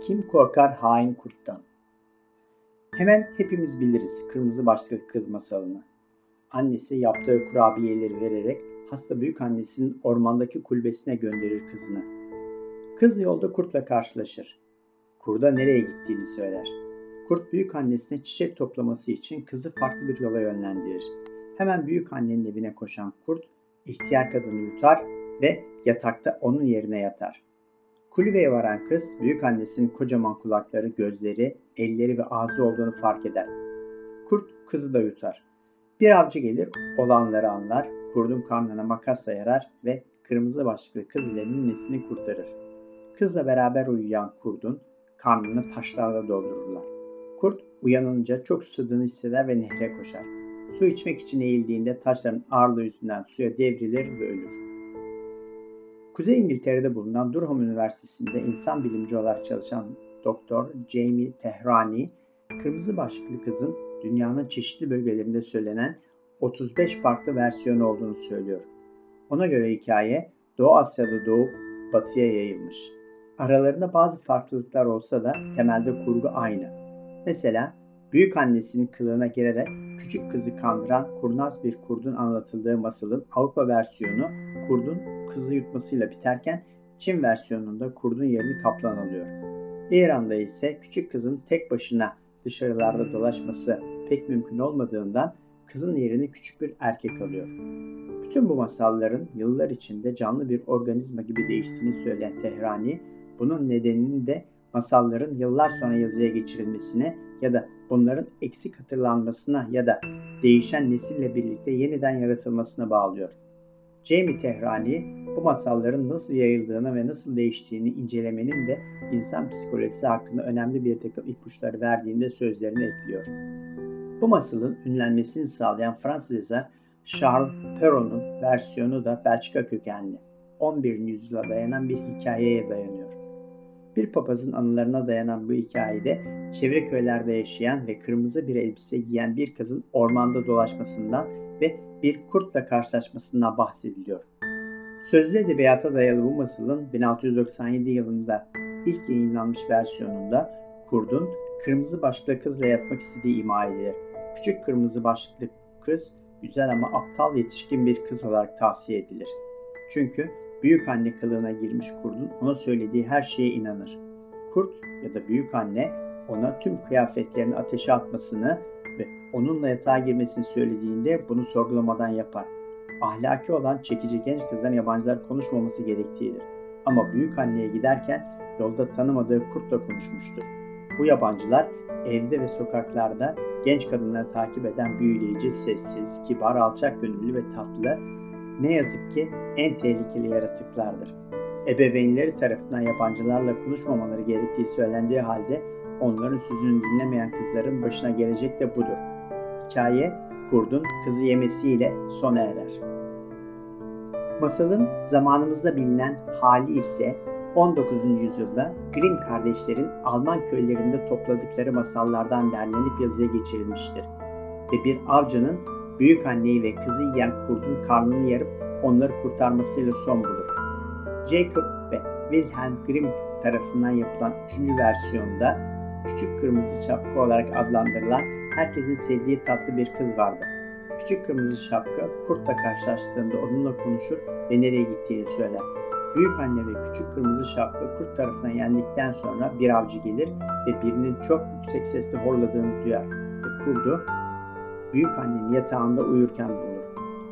Kim korkar hain kurttan? Hemen hepimiz biliriz kırmızı başlıklı kız masalını. Annesi yaptığı kurabiyeleri vererek hasta büyük annesinin ormandaki kulübesine gönderir kızını. Kız yolda kurtla karşılaşır. Kurda nereye gittiğini söyler. Kurt büyük annesine çiçek toplaması için kızı farklı bir yola yönlendirir. Hemen büyük annenin evine koşan kurt ihtiyar kadını yutar ve yatakta onun yerine yatar. Kulübeye varan kız büyük annesinin kocaman kulakları, gözleri, elleri ve ağzı olduğunu fark eder. Kurt kızı da yutar. Bir avcı gelir, olanları anlar, kurdun karnına makasla yarar ve kırmızı başlıklı kız ile ninnesini kurtarır. Kızla beraber uyuyan kurdun karnını taşlarla doldururlar. Kurt uyanınca çok susadığını hisseder ve nehre koşar. Su içmek için eğildiğinde taşların ağırlığı yüzünden suya devrilir ve ölür. Kuzey İngiltere'de bulunan Durham Üniversitesi'nde insan bilimci olarak çalışan Doktor Jamie Tehrani, kırmızı başlıklı kızın dünyanın çeşitli bölgelerinde söylenen 35 farklı versiyonu olduğunu söylüyor. Ona göre hikaye Doğu Asya'da doğup batıya yayılmış. Aralarında bazı farklılıklar olsa da temelde kurgu aynı. Mesela büyük annesinin kılığına girerek küçük kızı kandıran kurnaz bir kurdun anlatıldığı masalın Avrupa versiyonu kurdun kızı yutmasıyla biterken Çin versiyonunda kurdun yerini kaplan alıyor. İran'da ise küçük kızın tek başına dışarılarda dolaşması pek mümkün olmadığından kızın yerini küçük bir erkek alıyor. Bütün bu masalların yıllar içinde canlı bir organizma gibi değiştiğini söyleyen Tehrani, bunun nedeninin de masalların yıllar sonra yazıya geçirilmesine ya da bunların eksik hatırlanmasına ya da değişen nesille birlikte yeniden yaratılmasına bağlıyor. Jamie Tehrani bu masalların nasıl yayıldığını ve nasıl değiştiğini incelemenin de insan psikolojisi hakkında önemli bir takım ipuçları verdiğinde sözlerini ekliyor. Bu masalın ünlenmesini sağlayan Fransız yazar Charles Perrault'un versiyonu da Belçika kökenli. 11. yüzyıla dayanan bir hikayeye dayanıyor. Bir papazın anılarına dayanan bu hikayede çevre köylerde yaşayan ve kırmızı bir elbise giyen bir kızın ormanda dolaşmasından ve bir kurtla karşılaşmasından bahsediliyor. Sözlü edebiyata dayalı bu masalın 1697 yılında ilk yayınlanmış versiyonunda kurdun kırmızı başlıklı kızla yatmak istediği ima edilir. Küçük kırmızı başlıklı kız güzel ama aptal yetişkin bir kız olarak tavsiye edilir. Çünkü büyük anne kılığına girmiş kurdun ona söylediği her şeye inanır. Kurt ya da büyük anne ona tüm kıyafetlerini ateşe atmasını ve onunla yatağa girmesini söylediğinde bunu sorgulamadan yapar. Ahlaki olan çekici genç kızların yabancılar konuşmaması gerektiğidir. Ama büyük anneye giderken yolda tanımadığı kurtla konuşmuştur. Bu yabancılar evde ve sokaklarda genç kadınları takip eden büyüleyici, sessiz, kibar, alçak gönüllü ve tatlı, ne yazık ki en tehlikeli yaratıklardır. Ebeveynleri tarafından yabancılarla konuşmamaları gerektiği söylendiği halde onların sözünü dinlemeyen kızların başına gelecek de budur. Hikaye kurdun kızı yemesiyle sona erer. Masalın zamanımızda bilinen hali ise 19. yüzyılda Grimm kardeşlerin Alman köylerinde topladıkları masallardan derlenip yazıya geçirilmiştir. Ve bir avcının büyük anneyi ve kızı yiyen kurdun karnını yarıp onları kurtarmasıyla son bulur. Jacob ve Wilhelm Grimm tarafından yapılan üçüncü versiyonda küçük kırmızı şapka olarak adlandırılan herkesin sevdiği tatlı bir kız vardı. Küçük kırmızı şapka kurtla karşılaştığında onunla konuşur ve nereye gittiğini söyler. Büyük anne ve küçük kırmızı şapka kurt tarafından yendikten sonra bir avcı gelir ve birinin çok yüksek sesle horladığını duyar ve kurdu büyük annenin yatağında uyurken bulur.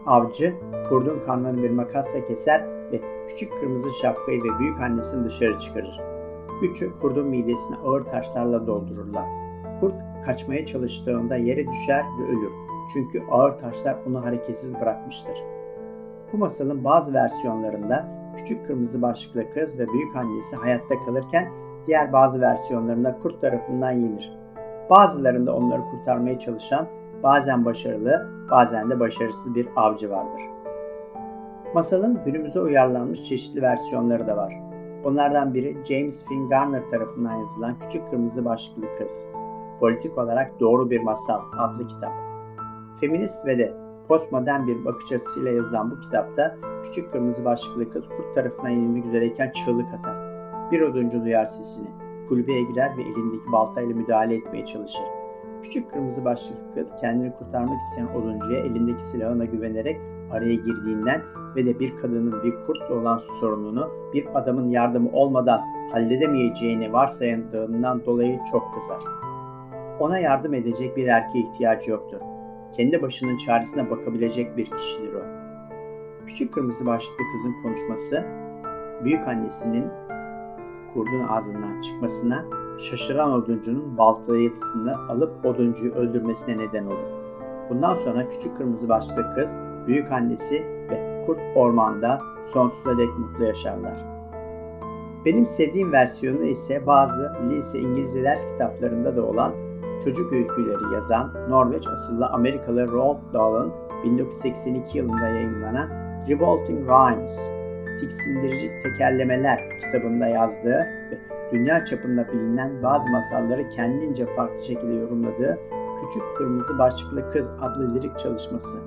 Avcı kurdun kanlarını bir makasla keser ve küçük kırmızı şapkayı ve büyük annesini dışarı çıkarır. Üçü kurdun midesine ağır taşlarla doldururlar. Kurt kaçmaya çalıştığında yere düşer ve ölür. Çünkü ağır taşlar onu hareketsiz bırakmıştır. Bu masalın bazı versiyonlarında küçük kırmızı başlıklı kız ve büyük annesi hayatta kalırken diğer bazı versiyonlarında kurt tarafından yenir. Bazılarında onları kurtarmaya çalışan bazen başarılı, bazen de başarısız bir avcı vardır. Masalın günümüze uyarlanmış çeşitli versiyonları da var. Bunlardan biri James Finn Garner tarafından yazılan Küçük Kırmızı Başlıklı Kız. Politik olarak Doğru Bir Masal adlı kitap. Feminist ve de postmodern bir bakış açısıyla yazılan bu kitapta küçük kırmızı başlıklı kız kurt tarafından yenilmek üzereyken çığlık atar. Bir oduncu duyar sesini. kulübeye girer ve elindeki baltayla müdahale etmeye çalışır. Küçük kırmızı başlıklı kız kendini kurtarmak isteyen oduncuya elindeki silahına güvenerek araya girdiğinden ve de bir kadının bir kurtla olan sorununu bir adamın yardımı olmadan halledemeyeceğini varsayandığından dolayı çok kızar. Ona yardım edecek bir erkeğe ihtiyacı yoktur. Kendi başının çaresine bakabilecek bir kişidir o. Küçük kırmızı başlıklı kızın konuşması, büyük annesinin kurdun ağzından çıkmasına, şaşıran oduncunun baltayısını alıp oduncuyu öldürmesine neden olur. Bundan sonra küçük kırmızı başlıklı kız, büyük annesi ve kurt ormanda sonsuza dek mutlu yaşarlar. Benim sevdiğim versiyonu ise bazı lise İngilizce ders kitaplarında da olan çocuk öyküleri yazan Norveç asıllı Amerikalı Roald Dahl'ın 1982 yılında yayınlanan Revolting Rhymes, Tiksindirici Tekerlemeler kitabında yazdığı ve dünya çapında bilinen bazı masalları kendince farklı şekilde yorumladığı Küçük Kırmızı Başlıklı Kız adlı lirik çalışması.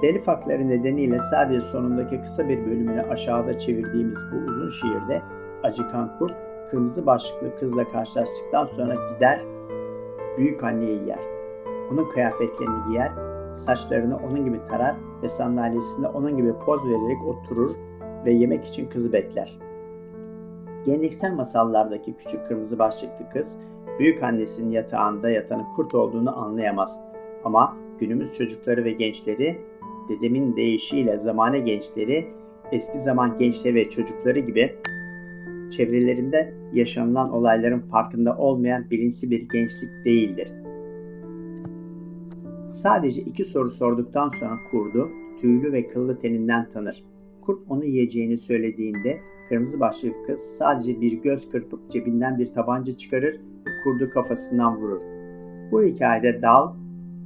Telif hakları nedeniyle sadece sonundaki kısa bir bölümünü aşağıda çevirdiğimiz bu uzun şiirde acıkan kurt kırmızı başlıklı kızla karşılaştıktan sonra gider büyük anneyi yer. Onun kıyafetlerini giyer, saçlarını onun gibi tarar ve sandalyesinde onun gibi poz vererek oturur ve yemek için kızı bekler. Geleneksel masallardaki küçük kırmızı başlıklı kız, büyük annesinin yatağında yatanın kurt olduğunu anlayamaz. Ama günümüz çocukları ve gençleri, dedemin deyişiyle zamane gençleri, eski zaman gençleri ve çocukları gibi çevrelerinde yaşanılan olayların farkında olmayan bilinçli bir gençlik değildir. Sadece iki soru sorduktan sonra kurdu, tüylü ve kıllı teninden tanır. Kurt onu yiyeceğini söylediğinde kırmızı başlıklı kız sadece bir göz kırpıp cebinden bir tabanca çıkarır ve kurdu kafasından vurur. Bu hikayede Dal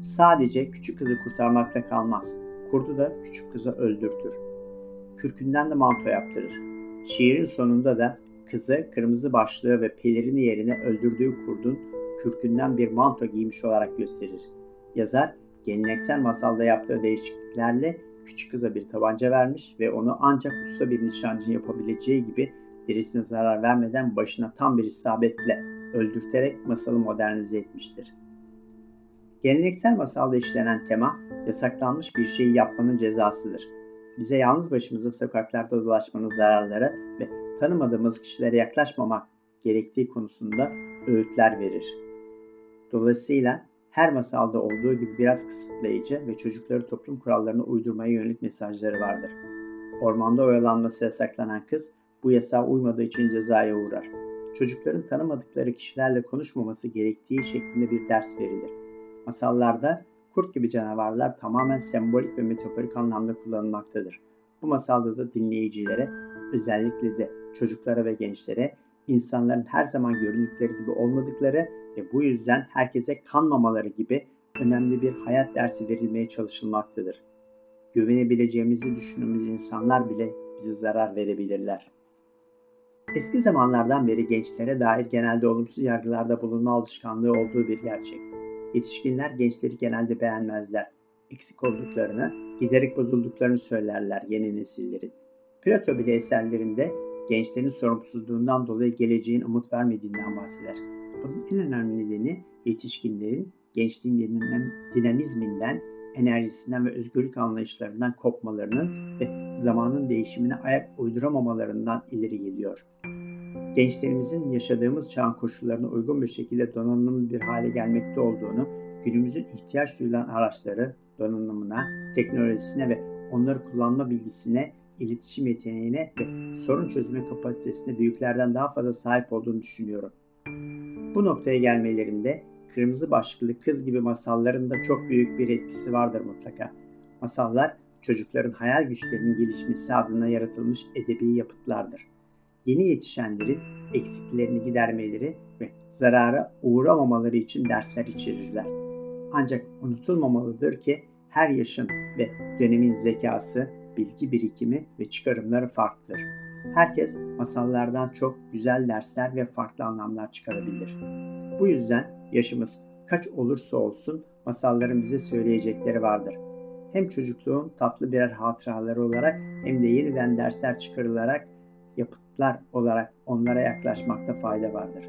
sadece küçük kızı kurtarmakla kalmaz. Kurdu da küçük kızı öldürtür. Kürkünden de manto yaptırır. Şiirin sonunda da kızı kırmızı başlığı ve pelerini yerine öldürdüğü kurdun kürkünden bir manto giymiş olarak gösterir. Yazar geleneksel masalda yaptığı değişikliklerle küçük kıza bir tabanca vermiş ve onu ancak usta bir nişancı yapabileceği gibi derisine zarar vermeden başına tam bir isabetle öldürterek masalı modernize etmiştir. Geleneksel masalda işlenen tema yasaklanmış bir şeyi yapmanın cezasıdır. Bize yalnız başımıza sokaklarda dolaşmanın zararları ve tanımadığımız kişilere yaklaşmamak gerektiği konusunda öğütler verir. Dolayısıyla her masalda olduğu gibi biraz kısıtlayıcı ve çocukları toplum kurallarına uydurmaya yönelik mesajları vardır. Ormanda oyalanması yasaklanan kız bu yasağa uymadığı için cezaya uğrar. Çocukların tanımadıkları kişilerle konuşmaması gerektiği şeklinde bir ders verilir. Masallarda kurt gibi canavarlar tamamen sembolik ve metaforik anlamda kullanılmaktadır. Bu masalda da dinleyicilere, özellikle de çocuklara ve gençlere insanların her zaman göründükleri gibi olmadıkları ve bu yüzden herkese kanmamaları gibi önemli bir hayat dersi verilmeye çalışılmaktadır. Güvenebileceğimizi düşündüğümüz insanlar bile bize zarar verebilirler. Eski zamanlardan beri gençlere dair genelde olumsuz yargılarda bulunma alışkanlığı olduğu bir gerçek. Yetişkinler gençleri genelde beğenmezler. Eksik olduklarını, giderek bozulduklarını söylerler yeni nesillerin. Plato bile eserlerinde gençlerin sorumsuzluğundan dolayı geleceğin umut vermediğinden bahseder. Bunun en önemli nedeni yetişkinlerin gençliğin dinamizminden, enerjisinden ve özgürlük anlayışlarından kopmalarının ve zamanın değişimine ayak uyduramamalarından ileri geliyor. Gençlerimizin yaşadığımız çağın koşullarına uygun bir şekilde donanımlı bir hale gelmekte olduğunu, günümüzün ihtiyaç duyulan araçları donanımına, teknolojisine ve onları kullanma bilgisine iletişim yeteneğine ve sorun çözme kapasitesine büyüklerden daha fazla sahip olduğunu düşünüyorum. Bu noktaya gelmelerinde Kırmızı Başlıklı Kız gibi masalların da çok büyük bir etkisi vardır mutlaka. Masallar çocukların hayal güçlerinin gelişmesi adına yaratılmış edebi yapıtlardır. Yeni yetişenlerin eksiklerini gidermeleri ve zarara uğramamaları için dersler içerirler. Ancak unutulmamalıdır ki her yaşın ve dönemin zekası, bilgi birikimi ve çıkarımları farklıdır. Herkes masallardan çok güzel dersler ve farklı anlamlar çıkarabilir. Bu yüzden yaşımız kaç olursa olsun masalların bize söyleyecekleri vardır. Hem çocukluğun tatlı birer hatıraları olarak hem de yeniden dersler çıkarılarak yapıtlar olarak onlara yaklaşmakta fayda vardır.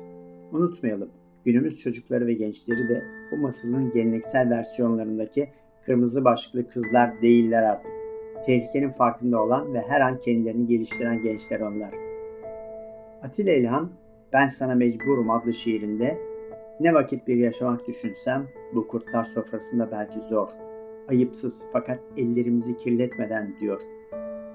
Unutmayalım, günümüz çocukları ve gençleri de bu masalın geleneksel versiyonlarındaki kırmızı başlıklı kızlar değiller artık. Tehlikenin farkında olan ve her an kendilerini geliştiren gençler onlar. Atilla İlhan, Ben Sana Mecburum adlı şiirinde ne vakit bir yaşamak düşünsem bu kurtlar sofrasında belki zor. Ayıpsız fakat ellerimizi kirletmeden diyor.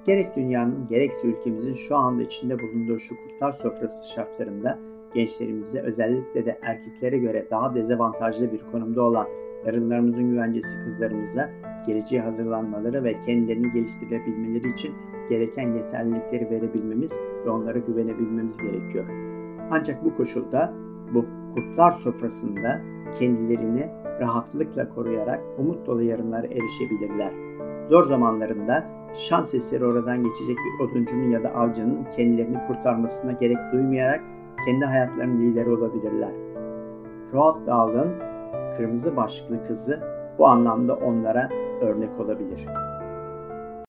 Gerek dünyanın gerekse ülkemizin şu anda içinde bulunduğu şu kurtlar sofrası şartlarında gençlerimize özellikle de erkeklere göre daha dezavantajlı bir konumda olan yarınlarımızın güvencesi kızlarımıza geleceğe hazırlanmaları ve kendilerini geliştirebilmeleri için gereken yeterlilikleri verebilmemiz ve onlara güvenebilmemiz gerekiyor. Ancak bu koşulda bu kurtlar sofrasında kendilerini rahatlıkla koruyarak umut dolu yarınlara erişebilirler. Zor zamanlarında şans eseri oradan geçecek bir oduncunun ya da avcının kendilerini kurtarmasına gerek duymayarak kendi hayatlarının lideri olabilirler. Roald Dahl'ın Kırmızı Başlıklı Kızı bu anlamda onlara örnek olabilir.